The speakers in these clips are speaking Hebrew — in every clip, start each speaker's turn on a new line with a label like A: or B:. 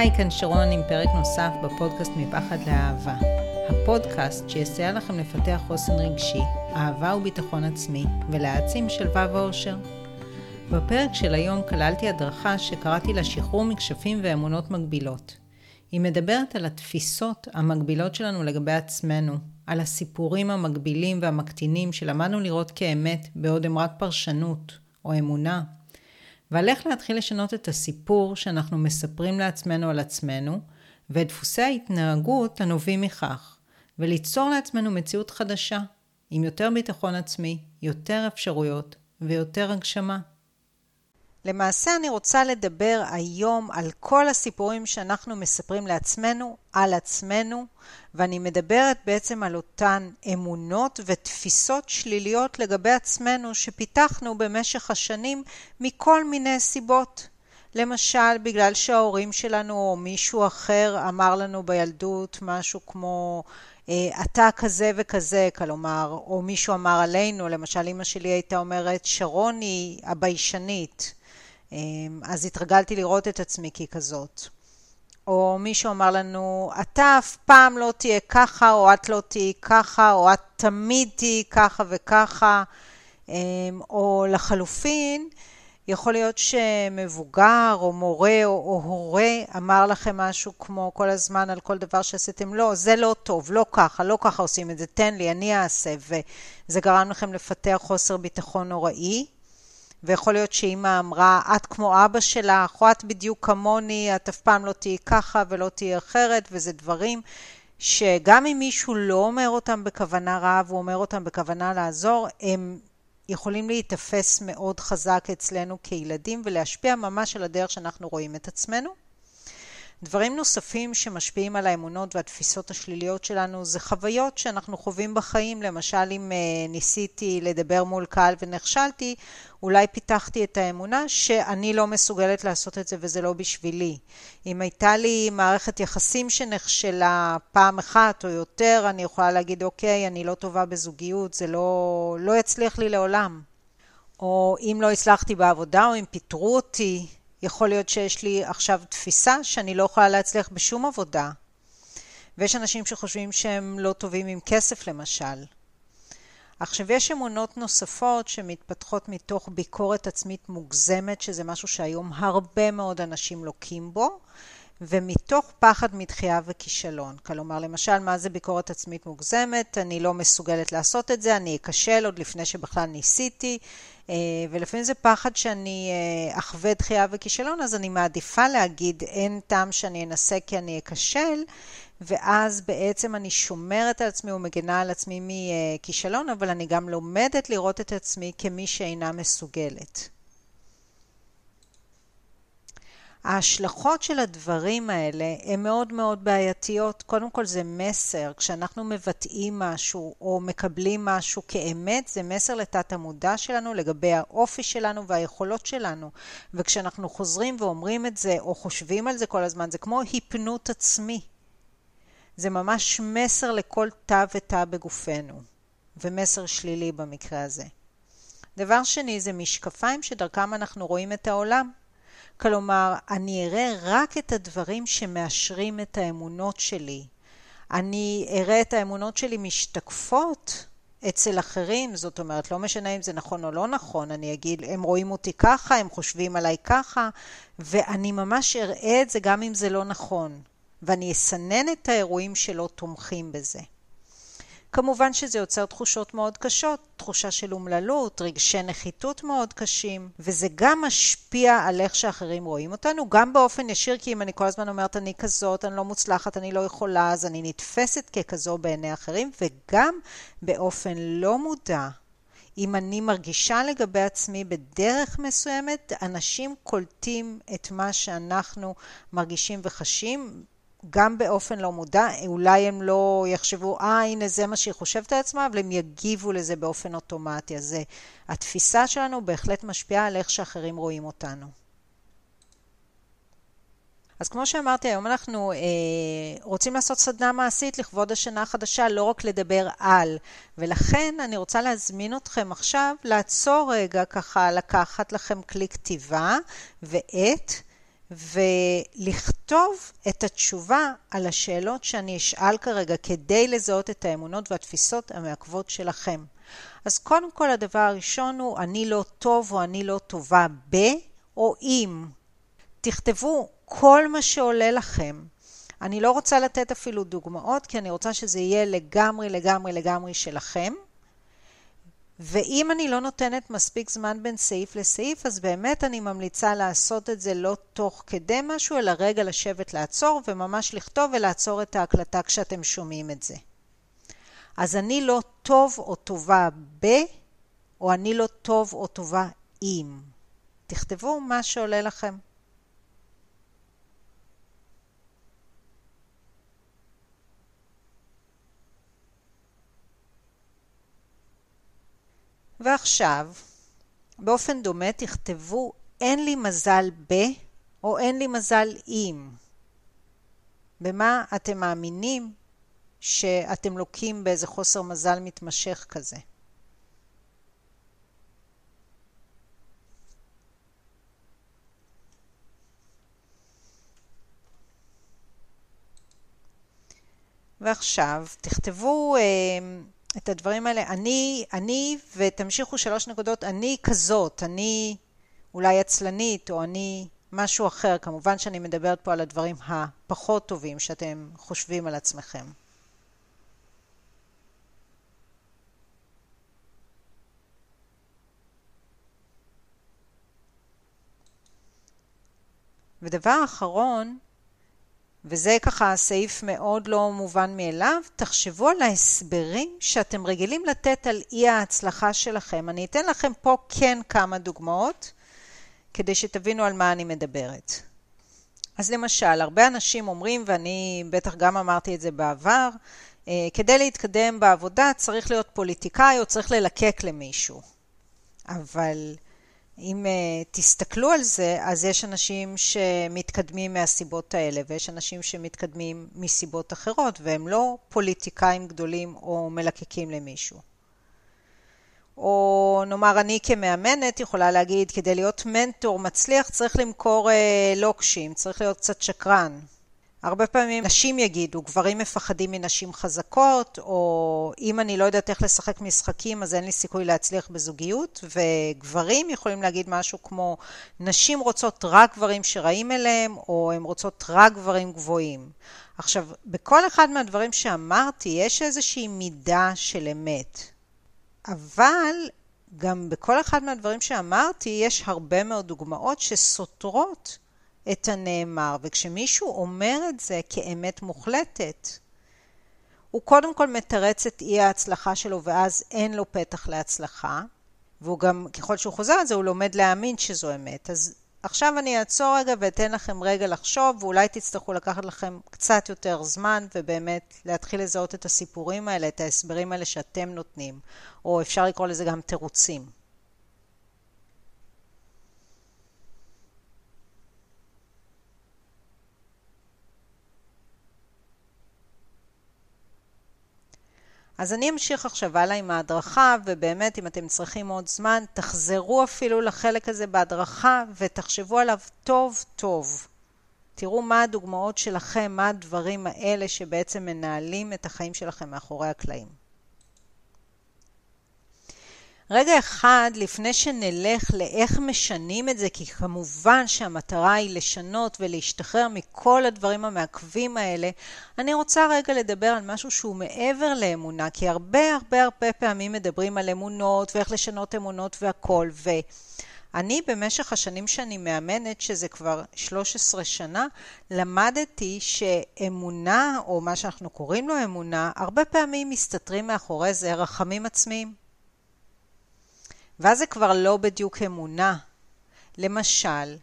A: היי, כאן שרון עם פרק נוסף בפודקאסט מפחד לאהבה. הפודקאסט שיסייע לכם לפתח חוסן רגשי, אהבה וביטחון עצמי, ולהעצים שלווה ואושר. בפרק של היום כללתי הדרכה שקראתי לה שחרור מכשפים ואמונות מגבילות. היא מדברת על התפיסות המגבילות שלנו לגבי עצמנו, על הסיפורים המגבילים והמקטינים שלמדנו לראות כאמת בעוד הם רק פרשנות או אמונה, ועל איך להתחיל לשנות את הסיפור שאנחנו מספרים לעצמנו על עצמנו, ואת דפוסי ההתנהגות הנובעים מכך, וליצור לעצמנו מציאות חדשה, עם יותר ביטחון עצמי, יותר אפשרויות ויותר הגשמה. למעשה אני רוצה לדבר היום על כל הסיפורים שאנחנו מספרים לעצמנו, על עצמנו, ואני מדברת בעצם על אותן אמונות ותפיסות שליליות לגבי עצמנו שפיתחנו במשך השנים מכל מיני סיבות. למשל, בגלל שההורים שלנו או מישהו אחר אמר לנו בילדות משהו כמו אה, אתה כזה וכזה, כלומר, או מישהו אמר עלינו, למשל אמא שלי הייתה אומרת שרוני הביישנית. אמ, אז התרגלתי לראות את עצמי ככזאת. או מישהו אמר לנו, אתה אף פעם לא תהיה ככה, או את לא תהיי ככה, או את תמיד תהיי ככה וככה. אמ, או לחלופין, יכול להיות שמבוגר או מורה או, או הורה אמר לכם משהו כמו כל הזמן על כל דבר שעשיתם, לא, זה לא טוב, לא ככה, לא ככה עושים את זה, תן לי, אני אעשה, וזה גרם לכם לפתח חוסר ביטחון נוראי. ויכול להיות שאימא אמרה, את כמו אבא שלך, או את בדיוק כמוני, את אף פעם לא תהיי ככה ולא תהיי אחרת, וזה דברים שגם אם מישהו לא אומר אותם בכוונה רעה, והוא אומר אותם בכוונה לעזור, הם יכולים להיתפס מאוד חזק אצלנו כילדים ולהשפיע ממש על הדרך שאנחנו רואים את עצמנו. דברים נוספים שמשפיעים על האמונות והתפיסות השליליות שלנו זה חוויות שאנחנו חווים בחיים. למשל, אם uh, ניסיתי לדבר מול קהל ונכשלתי, אולי פיתחתי את האמונה שאני לא מסוגלת לעשות את זה וזה לא בשבילי. אם הייתה לי מערכת יחסים שנכשלה פעם אחת או יותר, אני יכולה להגיד, אוקיי, אני לא טובה בזוגיות, זה לא, לא יצליח לי לעולם. או אם לא הצלחתי בעבודה או אם פיטרו אותי, יכול להיות שיש לי עכשיו תפיסה שאני לא יכולה להצליח בשום עבודה. ויש אנשים שחושבים שהם לא טובים עם כסף למשל. עכשיו יש אמונות נוספות שמתפתחות מתוך ביקורת עצמית מוגזמת, שזה משהו שהיום הרבה מאוד אנשים לוקים בו, ומתוך פחד מדחייה וכישלון. כלומר, למשל, מה זה ביקורת עצמית מוגזמת? אני לא מסוגלת לעשות את זה, אני אכשל עוד לפני שבכלל ניסיתי, ולפעמים זה פחד שאני אה, אחווה דחייה וכישלון, אז אני מעדיפה להגיד, אין טעם שאני אנסה כי אני אכשל, ואז בעצם אני שומרת על עצמי ומגנה על עצמי מכישלון, אבל אני גם לומדת לראות את עצמי כמי שאינה מסוגלת. ההשלכות של הדברים האלה הן מאוד מאוד בעייתיות. קודם כל זה מסר, כשאנחנו מבטאים משהו או מקבלים משהו כאמת, זה מסר לתת המודע שלנו לגבי האופי שלנו והיכולות שלנו. וכשאנחנו חוזרים ואומרים את זה או חושבים על זה כל הזמן, זה כמו היפנות עצמי. זה ממש מסר לכל תא ותא בגופנו, ומסר שלילי במקרה הזה. דבר שני זה משקפיים שדרכם אנחנו רואים את העולם. כלומר, אני אראה רק את הדברים שמאשרים את האמונות שלי. אני אראה את האמונות שלי משתקפות אצל אחרים, זאת אומרת, לא משנה אם זה נכון או לא נכון, אני אגיד, הם רואים אותי ככה, הם חושבים עליי ככה, ואני ממש אראה את זה גם אם זה לא נכון, ואני אסנן את האירועים שלא תומכים בזה. כמובן שזה יוצר תחושות מאוד קשות, תחושה של אומללות, רגשי נחיתות מאוד קשים, וזה גם משפיע על איך שאחרים רואים אותנו, גם באופן ישיר, כי אם אני כל הזמן אומרת אני כזאת, אני לא מוצלחת, אני לא יכולה, אז אני נתפסת ככזו בעיני אחרים, וגם באופן לא מודע. אם אני מרגישה לגבי עצמי בדרך מסוימת, אנשים קולטים את מה שאנחנו מרגישים וחשים גם באופן לא מודע, אולי הם לא יחשבו, אה, הנה זה מה שהיא חושבת על עצמה, אבל הם יגיבו לזה באופן אוטומטי. אז זה, התפיסה שלנו בהחלט משפיעה על איך שאחרים רואים אותנו. אז כמו שאמרתי, היום אנחנו אה, רוצים לעשות סדנה מעשית לכבוד השנה החדשה, לא רק לדבר על. ולכן אני רוצה להזמין אתכם עכשיו לעצור רגע, ככה לקחת לכם כלי כתיבה ועט. ולכתוב את התשובה על השאלות שאני אשאל כרגע כדי לזהות את האמונות והתפיסות המעכבות שלכם. אז קודם כל הדבר הראשון הוא אני לא טוב או אני לא טובה ב או אם. תכתבו כל מה שעולה לכם. אני לא רוצה לתת אפילו דוגמאות כי אני רוצה שזה יהיה לגמרי לגמרי לגמרי שלכם. ואם אני לא נותנת מספיק זמן בין סעיף לסעיף, אז באמת אני ממליצה לעשות את זה לא תוך כדי משהו, אלא רגע לשבת לעצור וממש לכתוב ולעצור את ההקלטה כשאתם שומעים את זה. אז אני לא טוב או טובה ב, או אני לא טוב או טובה עם. תכתבו מה שעולה לכם. ועכשיו, באופן דומה תכתבו אין לי מזל ב או אין לי מזל אם. במה אתם מאמינים שאתם לוקים באיזה חוסר מזל מתמשך כזה. ועכשיו תכתבו אה, את הדברים האלה, אני, אני, ותמשיכו שלוש נקודות, אני כזאת, אני אולי עצלנית, או אני משהו אחר. כמובן שאני מדברת פה על הדברים הפחות טובים שאתם חושבים על עצמכם. ודבר אחרון, וזה ככה סעיף מאוד לא מובן מאליו, תחשבו על ההסברים שאתם רגילים לתת על אי ההצלחה שלכם. אני אתן לכם פה כן כמה דוגמאות, כדי שתבינו על מה אני מדברת. אז למשל, הרבה אנשים אומרים, ואני בטח גם אמרתי את זה בעבר, אה, כדי להתקדם בעבודה צריך להיות פוליטיקאי או צריך ללקק למישהו. אבל אם uh, תסתכלו על זה, אז יש אנשים שמתקדמים מהסיבות האלה, ויש אנשים שמתקדמים מסיבות אחרות, והם לא פוליטיקאים גדולים או מלקקים למישהו. או נאמר, אני כמאמנת יכולה להגיד, כדי להיות מנטור מצליח צריך למכור uh, לוקשים, צריך להיות קצת שקרן. הרבה פעמים נשים יגידו, גברים מפחדים מנשים חזקות, או אם אני לא יודעת איך לשחק משחקים אז אין לי סיכוי להצליח בזוגיות, וגברים יכולים להגיד משהו כמו, נשים רוצות רק גברים שרעים אליהם, או הן רוצות רק גברים גבוהים. עכשיו, בכל אחד מהדברים שאמרתי יש איזושהי מידה של אמת, אבל גם בכל אחד מהדברים שאמרתי יש הרבה מאוד דוגמאות שסותרות את הנאמר, וכשמישהו אומר את זה כאמת מוחלטת, הוא קודם כל מתרץ את אי ההצלחה שלו ואז אין לו פתח להצלחה, והוא גם, ככל שהוא חוזר על זה, הוא לומד להאמין שזו אמת. אז עכשיו אני אעצור רגע ואתן לכם רגע לחשוב, ואולי תצטרכו לקחת לכם קצת יותר זמן, ובאמת להתחיל לזהות את הסיפורים האלה, את ההסברים האלה שאתם נותנים, או אפשר לקרוא לזה גם תירוצים. אז אני אמשיך עכשיו הלאה עם ההדרכה, ובאמת, אם אתם צריכים עוד זמן, תחזרו אפילו לחלק הזה בהדרכה ותחשבו עליו טוב טוב. תראו מה הדוגמאות שלכם, מה הדברים האלה שבעצם מנהלים את החיים שלכם מאחורי הקלעים. רגע אחד לפני שנלך לאיך משנים את זה, כי כמובן שהמטרה היא לשנות ולהשתחרר מכל הדברים המעכבים האלה, אני רוצה רגע לדבר על משהו שהוא מעבר לאמונה, כי הרבה הרבה הרבה פעמים מדברים על אמונות ואיך לשנות אמונות והכל, ואני במשך השנים שאני מאמנת, שזה כבר 13 שנה, למדתי שאמונה, או מה שאנחנו קוראים לו אמונה, הרבה פעמים מסתתרים מאחורי זה רחמים עצמיים. ואז זה כבר לא בדיוק אמונה. למשל,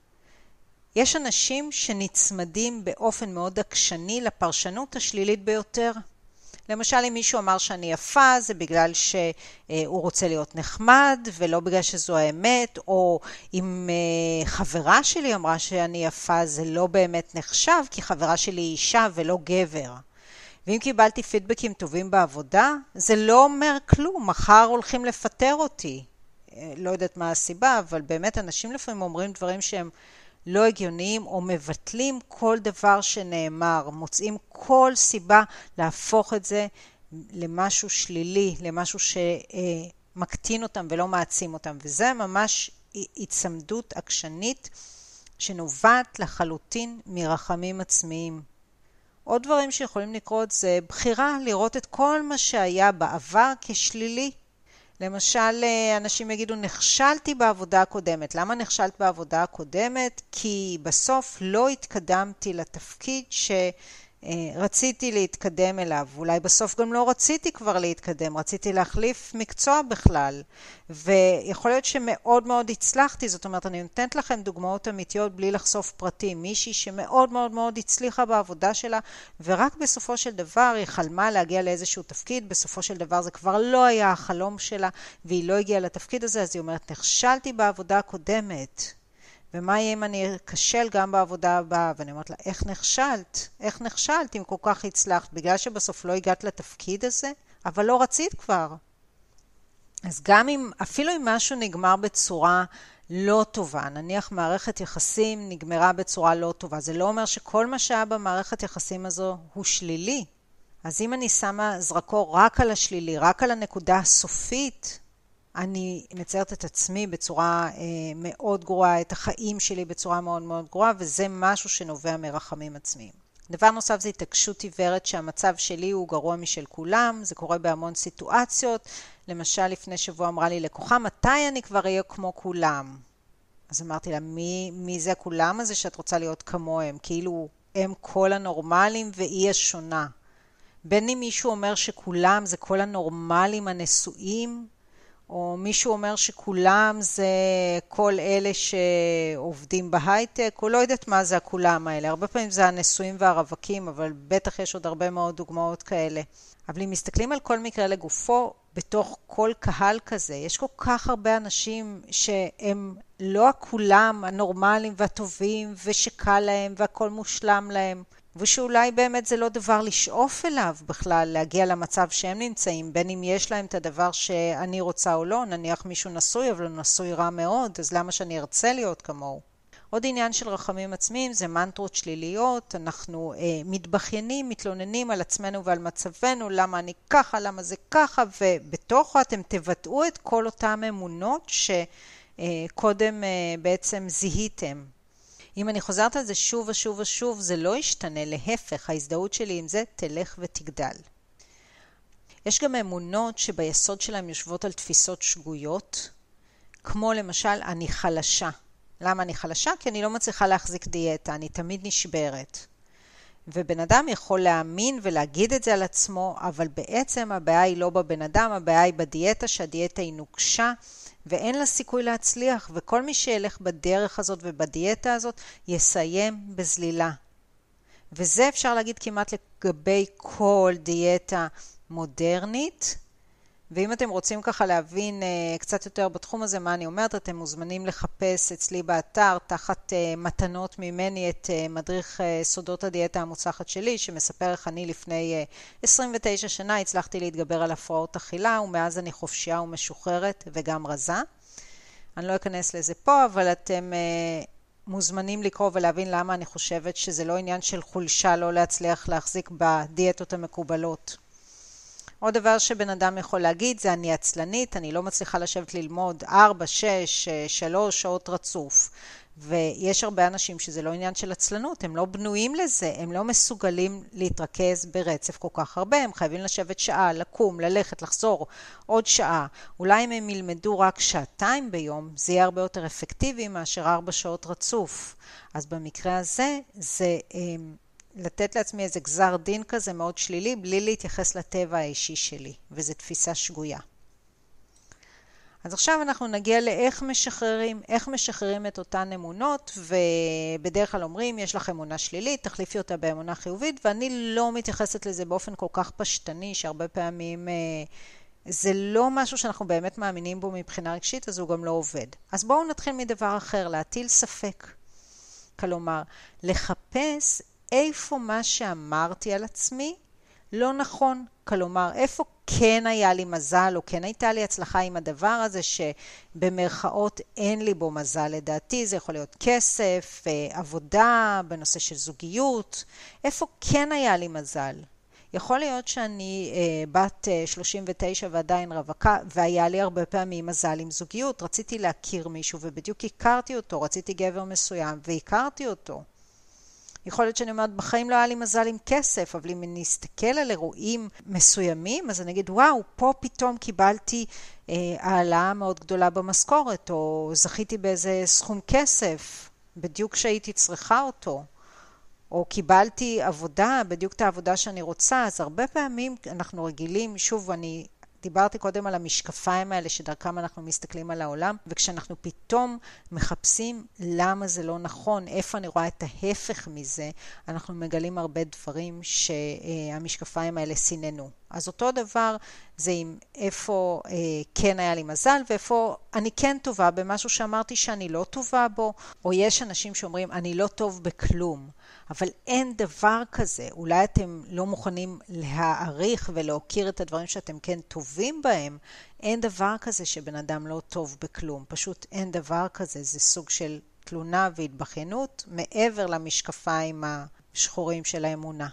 A: יש אנשים שנצמדים באופן מאוד עקשני לפרשנות השלילית ביותר. למשל, אם מישהו אמר שאני יפה, זה בגלל שהוא רוצה להיות נחמד, ולא בגלל שזו האמת, או אם אה, חברה שלי אמרה שאני יפה, זה לא באמת נחשב, כי חברה שלי היא אישה ולא גבר. ואם קיבלתי פידבקים טובים בעבודה, זה לא אומר כלום, מחר הולכים לפטר אותי. לא יודעת מה הסיבה, אבל באמת אנשים לפעמים אומרים דברים שהם לא הגיוניים או מבטלים כל דבר שנאמר, מוצאים כל סיבה להפוך את זה למשהו שלילי, למשהו שמקטין אותם ולא מעצים אותם, וזה ממש היצמדות עקשנית שנובעת לחלוטין מרחמים עצמיים. עוד דברים שיכולים לקרות זה בחירה לראות את כל מה שהיה בעבר כשלילי. למשל, אנשים יגידו, נכשלתי בעבודה הקודמת. למה נכשלת בעבודה הקודמת? כי בסוף לא התקדמתי לתפקיד ש... אה, רציתי להתקדם אליו, אולי בסוף גם לא רציתי כבר להתקדם, רציתי להחליף מקצוע בכלל, ויכול להיות שמאוד מאוד הצלחתי, זאת אומרת, אני נותנת לכם דוגמאות אמיתיות בלי לחשוף פרטים, מישהי שמאוד מאוד מאוד הצליחה בעבודה שלה, ורק בסופו של דבר היא חלמה להגיע לאיזשהו תפקיד, בסופו של דבר זה כבר לא היה החלום שלה, והיא לא הגיעה לתפקיד הזה, אז היא אומרת, נכשלתי בעבודה הקודמת. ומה יהיה אם אני אכשל גם בעבודה הבאה? ואני אומרת לה, איך נכשלת? איך נכשלת אם כל כך הצלחת? בגלל שבסוף לא הגעת לתפקיד הזה? אבל לא רצית כבר. אז גם אם, אפילו אם משהו נגמר בצורה לא טובה, נניח מערכת יחסים נגמרה בצורה לא טובה, זה לא אומר שכל מה שהיה במערכת יחסים הזו הוא שלילי. אז אם אני שמה זרקור רק על השלילי, רק על הנקודה הסופית, אני מציירת את עצמי בצורה אה, מאוד גרועה, את החיים שלי בצורה מאוד מאוד גרועה, וזה משהו שנובע מרחמים עצמיים. דבר נוסף זה התעקשות עיוורת שהמצב שלי הוא גרוע משל כולם, זה קורה בהמון סיטואציות. למשל, לפני שבוע אמרה לי לקוחה, מתי אני כבר אהיה כמו כולם? אז אמרתי לה, מי, מי זה הכולם הזה שאת רוצה להיות כמוהם? כאילו הם כל הנורמלים והיא השונה. בין אם מישהו אומר שכולם זה כל הנורמלים הנשואים, או מישהו אומר שכולם זה כל אלה שעובדים בהייטק, או לא יודעת מה זה הכולם האלה. הרבה פעמים זה הנשואים והרווקים, אבל בטח יש עוד הרבה מאוד דוגמאות כאלה. אבל אם מסתכלים על כל מקרה לגופו, בתוך כל קהל כזה, יש כל כך הרבה אנשים שהם לא הכולם הנורמליים והטובים, ושקל להם והכל מושלם להם. ושאולי באמת זה לא דבר לשאוף אליו בכלל, להגיע למצב שהם נמצאים, בין אם יש להם את הדבר שאני רוצה או לא, נניח מישהו נשוי, אבל הוא נשוי רע מאוד, אז למה שאני ארצה להיות כמוהו? עוד עניין של רחמים עצמיים זה מנטרות שליליות, אנחנו אה, מתבכיינים, מתלוננים על עצמנו ועל מצבנו, למה אני ככה, למה זה ככה, ובתוכו אתם תבטאו את כל אותן אמונות שקודם אה, אה, בעצם זיהיתם. אם אני חוזרת על זה שוב ושוב ושוב, זה לא ישתנה, להפך, ההזדהות שלי עם זה תלך ותגדל. יש גם אמונות שביסוד שלהן יושבות על תפיסות שגויות, כמו למשל, אני חלשה. למה אני חלשה? כי אני לא מצליחה להחזיק דיאטה, אני תמיד נשברת. ובן אדם יכול להאמין ולהגיד את זה על עצמו, אבל בעצם הבעיה היא לא בבן אדם, הבעיה היא בדיאטה, שהדיאטה היא נוקשה, ואין לה סיכוי להצליח, וכל מי שילך בדרך הזאת ובדיאטה הזאת יסיים בזלילה. וזה אפשר להגיד כמעט לגבי כל דיאטה מודרנית, ואם אתם רוצים ככה להבין uh, קצת יותר בתחום הזה מה אני אומרת, אתם מוזמנים לחפש אצלי באתר תחת uh, מתנות ממני את uh, מדריך סודות הדיאטה המוצלחת שלי, שמספר איך אני לפני uh, 29 שנה הצלחתי להתגבר על הפרעות אכילה, ומאז אני חופשייה ומשוחררת וגם רזה. אני לא אכנס לזה פה, אבל אתם מוזמנים לקרוא ולהבין למה אני חושבת שזה לא עניין של חולשה לא להצליח להחזיק בדיאטות המקובלות. עוד דבר שבן אדם יכול להגיד זה אני עצלנית, אני לא מצליחה לשבת ללמוד 4, 6, 3 שעות רצוף. ויש הרבה אנשים שזה לא עניין של עצלנות, הם לא בנויים לזה, הם לא מסוגלים להתרכז ברצף כל כך הרבה, הם חייבים לשבת שעה, לקום, ללכת, לחזור עוד שעה. אולי אם הם ילמדו רק שעתיים ביום, זה יהיה הרבה יותר אפקטיבי מאשר 4 שעות רצוף. אז במקרה הזה, זה... לתת לעצמי איזה גזר דין כזה מאוד שלילי, בלי להתייחס לטבע האישי שלי, וזו תפיסה שגויה. אז עכשיו אנחנו נגיע לאיך משחררים, איך משחררים את אותן אמונות, ובדרך כלל אומרים, יש לך אמונה שלילית, תחליפי אותה באמונה חיובית, ואני לא מתייחסת לזה באופן כל כך פשטני, שהרבה פעמים אה, זה לא משהו שאנחנו באמת מאמינים בו מבחינה רגשית, אז הוא גם לא עובד. אז בואו נתחיל מדבר אחר, להטיל ספק. כלומר, לחפש איפה מה שאמרתי על עצמי לא נכון. כלומר, איפה כן היה לי מזל, או כן הייתה לי הצלחה עם הדבר הזה, שבמרכאות אין לי בו מזל לדעתי, זה יכול להיות כסף, אה, עבודה, בנושא של זוגיות, איפה כן היה לי מזל? יכול להיות שאני אה, בת אה, 39 ועדיין רווקה, והיה לי הרבה פעמים מזל עם זוגיות. רציתי להכיר מישהו ובדיוק הכרתי אותו, רציתי גבר מסוים והכרתי אותו. יכול להיות שאני אומרת, בחיים לא היה לי מזל עם כסף, אבל אם אני אסתכל על אירועים מסוימים, אז אני אגיד, וואו, פה פתאום קיבלתי אה, העלאה מאוד גדולה במשכורת, או זכיתי באיזה סכום כסף, בדיוק כשהייתי צריכה אותו. או קיבלתי עבודה, בדיוק את העבודה שאני רוצה, אז הרבה פעמים אנחנו רגילים, שוב, אני דיברתי קודם על המשקפיים האלה שדרכם אנחנו מסתכלים על העולם, וכשאנחנו פתאום מחפשים למה זה לא נכון, איפה אני רואה את ההפך מזה, אנחנו מגלים הרבה דברים שהמשקפיים האלה סיננו. אז אותו דבר זה עם איפה אה, כן היה לי מזל ואיפה אני כן טובה במשהו שאמרתי שאני לא טובה בו, או יש אנשים שאומרים אני לא טוב בכלום. אבל אין דבר כזה. אולי אתם לא מוכנים להעריך ולהוקיר את הדברים שאתם כן טובים בהם. אין דבר כזה שבן אדם לא טוב בכלום. פשוט אין דבר כזה. זה סוג של תלונה והתבכיינות מעבר למשקפיים השחורים של האמונה.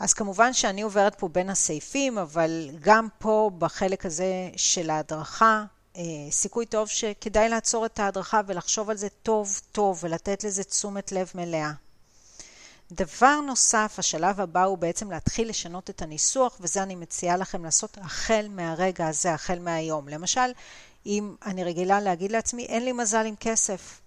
A: אז כמובן שאני עוברת פה בין הסעיפים, אבל גם פה בחלק הזה של ההדרכה, סיכוי טוב שכדאי לעצור את ההדרכה ולחשוב על זה טוב טוב ולתת לזה תשומת לב מלאה. דבר נוסף, השלב הבא הוא בעצם להתחיל לשנות את הניסוח, וזה אני מציעה לכם לעשות החל מהרגע הזה, החל מהיום. למשל, אם אני רגילה להגיד לעצמי, אין לי מזל עם כסף.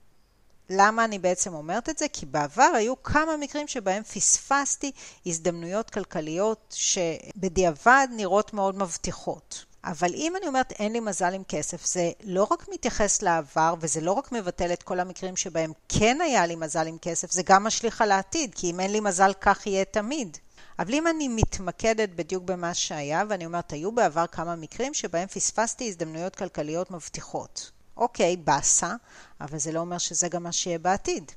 A: למה אני בעצם אומרת את זה? כי בעבר היו כמה מקרים שבהם פספסתי הזדמנויות כלכליות שבדיעבד נראות מאוד מבטיחות. אבל אם אני אומרת אין לי מזל עם כסף, זה לא רק מתייחס לעבר, וזה לא רק מבטל את כל המקרים שבהם כן היה לי מזל עם כסף, זה גם משליך על העתיד, כי אם אין לי מזל כך יהיה תמיד. אבל אם אני מתמקדת בדיוק במה שהיה, ואני אומרת, היו בעבר כמה מקרים שבהם פספסתי הזדמנויות כלכליות מבטיחות. אוקיי, באסה, אבל זה לא אומר שזה גם מה שיהיה בעתיד.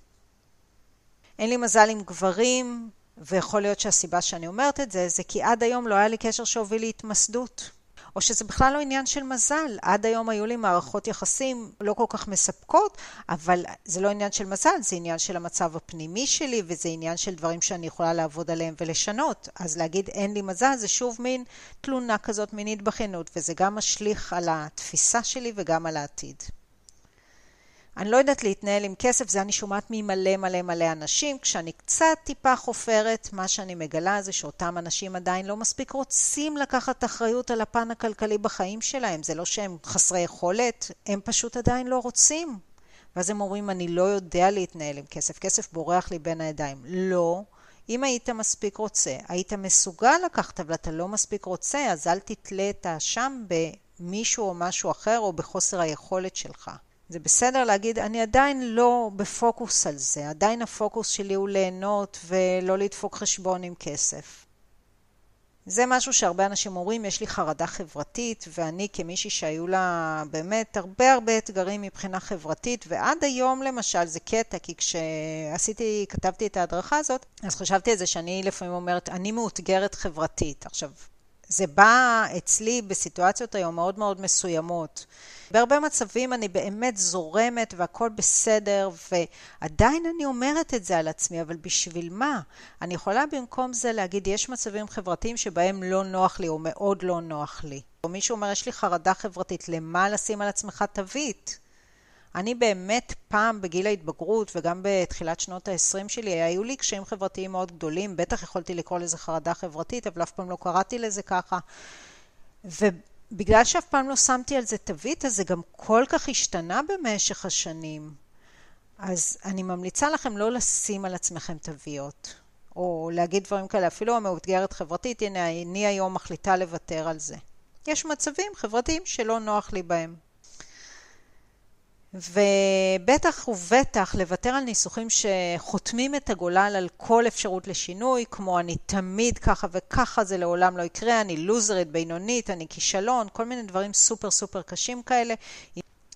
A: אין לי מזל עם גברים, ויכול להיות שהסיבה שאני אומרת את זה, זה כי עד היום לא היה לי קשר שהוביל להתמסדות. או שזה בכלל לא עניין של מזל. עד היום היו לי מערכות יחסים לא כל כך מספקות, אבל זה לא עניין של מזל, זה עניין של המצב הפנימי שלי, וזה עניין של דברים שאני יכולה לעבוד עליהם ולשנות. אז להגיד אין לי מזל זה שוב מין תלונה כזאת, מין התבכיינות, וזה גם משליך על התפיסה שלי וגם על העתיד. אני לא יודעת להתנהל עם כסף, זה אני שומעת ממלא מלא מלא אנשים. כשאני קצת טיפה חופרת, מה שאני מגלה זה שאותם אנשים עדיין לא מספיק רוצים לקחת אחריות על הפן הכלכלי בחיים שלהם. זה לא שהם חסרי יכולת, הם פשוט עדיין לא רוצים. ואז הם אומרים, אני לא יודע להתנהל עם כסף, כסף בורח לי בין הידיים. לא. אם היית מספיק רוצה, היית מסוגל לקחת, אבל אתה לא מספיק רוצה, אז אל תתלה את האשם במישהו או משהו אחר או בחוסר היכולת שלך. זה בסדר להגיד, אני עדיין לא בפוקוס על זה, עדיין הפוקוס שלי הוא ליהנות ולא לדפוק חשבון עם כסף. זה משהו שהרבה אנשים אומרים, יש לי חרדה חברתית, ואני כמישהי שהיו לה באמת הרבה הרבה אתגרים מבחינה חברתית, ועד היום למשל זה קטע, כי כשעשיתי, כתבתי את ההדרכה הזאת, אז חשבתי על זה שאני לפעמים אומרת, אני מאותגרת חברתית. עכשיו, זה בא אצלי בסיטואציות היום מאוד מאוד מסוימות. בהרבה מצבים אני באמת זורמת והכל בסדר, ועדיין אני אומרת את זה על עצמי, אבל בשביל מה? אני יכולה במקום זה להגיד, יש מצבים חברתיים שבהם לא נוח לי או מאוד לא נוח לי. או מישהו אומר, יש לי חרדה חברתית, למה לשים על עצמך תווית? אני באמת פעם בגיל ההתבגרות וגם בתחילת שנות ה-20 שלי, היו לי קשיים חברתיים מאוד גדולים, בטח יכולתי לקרוא לזה חרדה חברתית, אבל אף פעם לא קראתי לזה ככה. ובגלל שאף פעם לא שמתי על זה תווית, אז זה גם כל כך השתנה במשך השנים. אז אני ממליצה לכם לא לשים על עצמכם תוויות, או להגיד דברים כאלה, אפילו המאותגרת חברתית, הנה, אני היום מחליטה לוותר על זה. יש מצבים חברתיים שלא נוח לי בהם. ובטח ובטח לוותר על ניסוחים שחותמים את הגולל על כל אפשרות לשינוי, כמו אני תמיד ככה וככה, זה לעולם לא יקרה, אני לוזרית, בינונית, אני כישלון, כל מיני דברים סופר סופר קשים כאלה.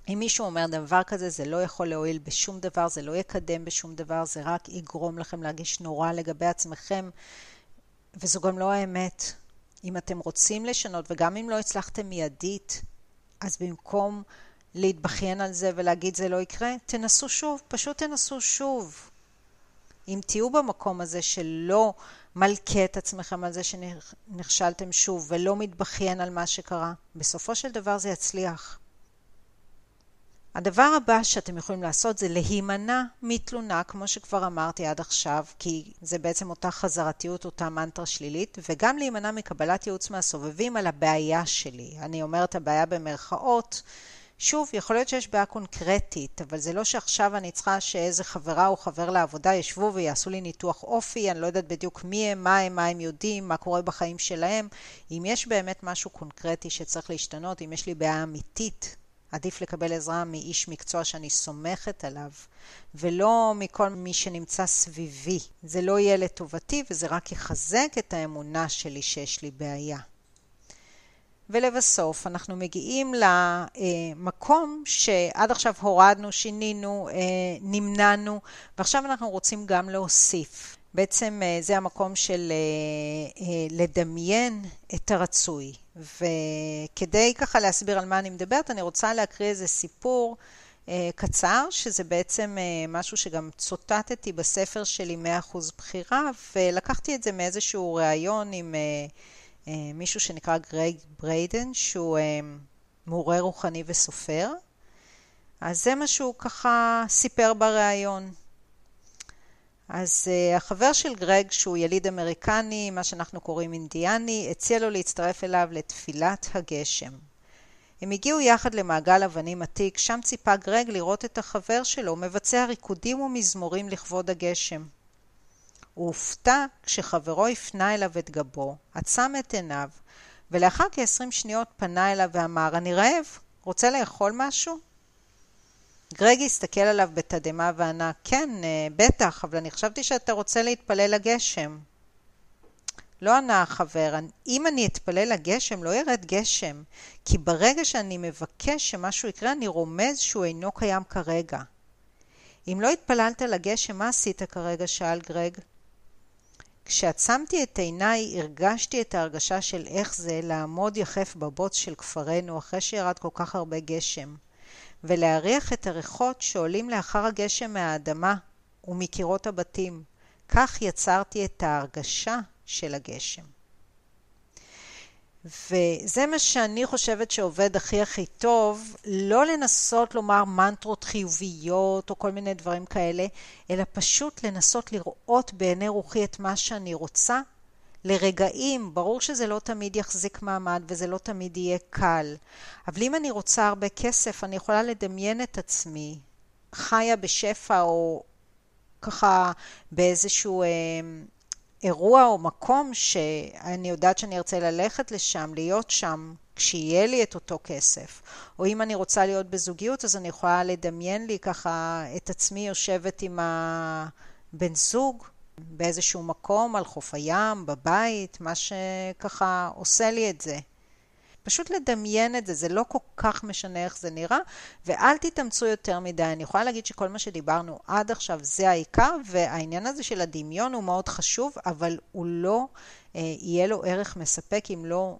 A: אם מישהו אומר דבר כזה, זה לא יכול להועיל בשום דבר, זה לא יקדם בשום דבר, זה רק יגרום לכם להרגיש נורא לגבי עצמכם. וזו גם לא האמת. אם אתם רוצים לשנות, וגם אם לא הצלחתם מיידית, אז במקום להתבכיין על זה ולהגיד זה לא יקרה, תנסו שוב, פשוט תנסו שוב. אם תהיו במקום הזה שלא מלכה את עצמכם על זה שנכשלתם שוב ולא מתבכיין על מה שקרה, בסופו של דבר זה יצליח. הדבר הבא שאתם יכולים לעשות זה להימנע מתלונה, כמו שכבר אמרתי עד עכשיו, כי זה בעצם אותה חזרתיות, אותה מנטרה שלילית, וגם להימנע מקבלת ייעוץ מהסובבים על הבעיה שלי. אני אומרת הבעיה במרכאות. שוב, יכול להיות שיש בעיה קונקרטית, אבל זה לא שעכשיו אני צריכה שאיזה חברה או חבר לעבודה ישבו ויעשו לי ניתוח אופי, אני לא יודעת בדיוק מי הם, מה הם, מה הם יודעים, מה קורה בחיים שלהם. אם יש באמת משהו קונקרטי שצריך להשתנות, אם יש לי בעיה אמיתית, עדיף לקבל עזרה מאיש מקצוע שאני סומכת עליו, ולא מכל מי שנמצא סביבי. זה לא יהיה לטובתי וזה רק יחזק את האמונה שלי שיש לי בעיה. ולבסוף אנחנו מגיעים למקום שעד עכשיו הורדנו, שינינו, אה, נמנענו, ועכשיו אנחנו רוצים גם להוסיף. בעצם אה, זה המקום של אה, לדמיין את הרצוי. וכדי ככה להסביר על מה אני מדברת, אני רוצה להקריא איזה סיפור קצר, שזה בעצם משהו שגם צוטטתי בספר שלי 100% בחירה, ולקחתי את זה מאיזשהו ראיון עם מישהו שנקרא גרג בריידן, שהוא אה, מורה רוחני וסופר. אז זה מה שהוא ככה סיפר בריאיון. אז אה, החבר של גרג, שהוא יליד אמריקני, מה שאנחנו קוראים אינדיאני, הציע לו להצטרף אליו לתפילת הגשם. הם הגיעו יחד למעגל אבנים עתיק, שם ציפה גרג לראות את החבר שלו מבצע ריקודים ומזמורים לכבוד הגשם. הוא הופתע כשחברו הפנה אליו את גבו, עצם את עיניו, ולאחר כעשרים שניות פנה אליו ואמר, אני רעב, רוצה לאכול משהו? גרג הסתכל עליו בתדהמה וענה, כן, אה, בטח, אבל אני חשבתי שאתה רוצה להתפלל לגשם. לא ענה החבר, אם אני אתפלל לגשם, לא ירד גשם, כי ברגע שאני מבקש שמשהו יקרה, אני רומז שהוא אינו קיים כרגע. אם לא התפללת לגשם, מה עשית כרגע? שאל גרג. כשעצמתי את עיניי הרגשתי את ההרגשה של איך זה לעמוד יחף בבוץ של כפרנו אחרי שירד כל כך הרבה גשם, ולהריח את הריחות שעולים לאחר הגשם מהאדמה ומקירות הבתים. כך יצרתי את ההרגשה של הגשם. וזה מה שאני חושבת שעובד הכי הכי טוב, לא לנסות לומר מנטרות חיוביות או כל מיני דברים כאלה, אלא פשוט לנסות לראות בעיני רוחי את מה שאני רוצה לרגעים. ברור שזה לא תמיד יחזיק מעמד וזה לא תמיד יהיה קל, אבל אם אני רוצה הרבה כסף, אני יכולה לדמיין את עצמי חיה בשפע או ככה באיזשהו... אה, אירוע או מקום שאני יודעת שאני ארצה ללכת לשם, להיות שם, כשיהיה לי את אותו כסף. או אם אני רוצה להיות בזוגיות, אז אני יכולה לדמיין לי ככה את עצמי יושבת עם הבן זוג באיזשהו מקום, על חוף הים, בבית, מה שככה עושה לי את זה. פשוט לדמיין את זה, זה לא כל כך משנה איך זה נראה, ואל תתאמצו יותר מדי. אני יכולה להגיד שכל מה שדיברנו עד עכשיו זה העיקר, והעניין הזה של הדמיון הוא מאוד חשוב, אבל הוא לא אה, יהיה לו ערך מספק אם לא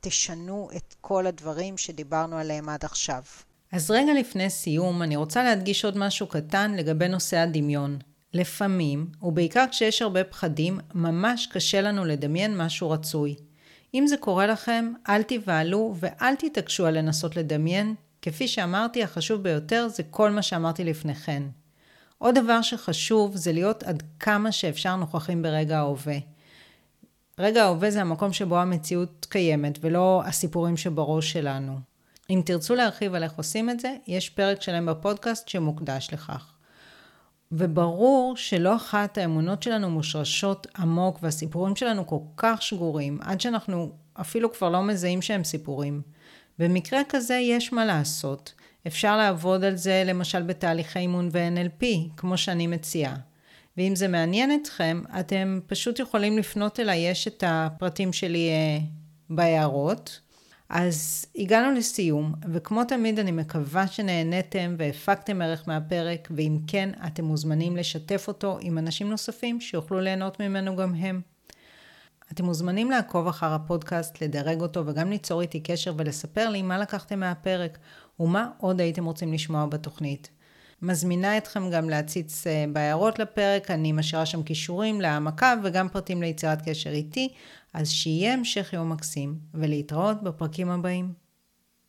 A: תשנו את כל הדברים שדיברנו עליהם עד עכשיו.
B: אז רגע לפני סיום, אני רוצה להדגיש עוד משהו קטן לגבי נושא הדמיון. לפעמים, ובעיקר כשיש הרבה פחדים, ממש קשה לנו לדמיין משהו רצוי. אם זה קורה לכם, אל תיבהלו ואל תתעקשו על לנסות לדמיין. כפי שאמרתי, החשוב ביותר זה כל מה שאמרתי לפני כן. עוד דבר שחשוב זה להיות עד כמה שאפשר נוכחים ברגע ההווה. רגע ההווה זה המקום שבו המציאות קיימת ולא הסיפורים שבראש שלנו. אם תרצו להרחיב על איך עושים את זה, יש פרק שלם בפודקאסט שמוקדש לכך. וברור שלא אחת האמונות שלנו מושרשות עמוק והסיפורים שלנו כל כך שגורים, עד שאנחנו אפילו כבר לא מזהים שהם סיפורים. במקרה כזה יש מה לעשות. אפשר לעבוד על זה למשל בתהליכי אימון ו-NLP, כמו שאני מציעה. ואם זה מעניין אתכם, אתם פשוט יכולים לפנות אליי, יש את הפרטים שלי אה, בהערות. אז הגענו לסיום, וכמו תמיד אני מקווה שנהניתם והפקתם ערך מהפרק, ואם כן, אתם מוזמנים לשתף אותו עם אנשים נוספים שיוכלו ליהנות ממנו גם הם. אתם מוזמנים לעקוב אחר הפודקאסט, לדרג אותו וגם ליצור איתי קשר ולספר לי מה לקחתם מהפרק ומה עוד הייתם רוצים לשמוע בתוכנית. מזמינה אתכם גם להציץ אה, בהערות לפרק, אני משאירה שם כישורים להעמקה וגם פרטים ליצירת קשר איתי, אז שיהיה המשך יום מקסים ולהתראות בפרקים הבאים.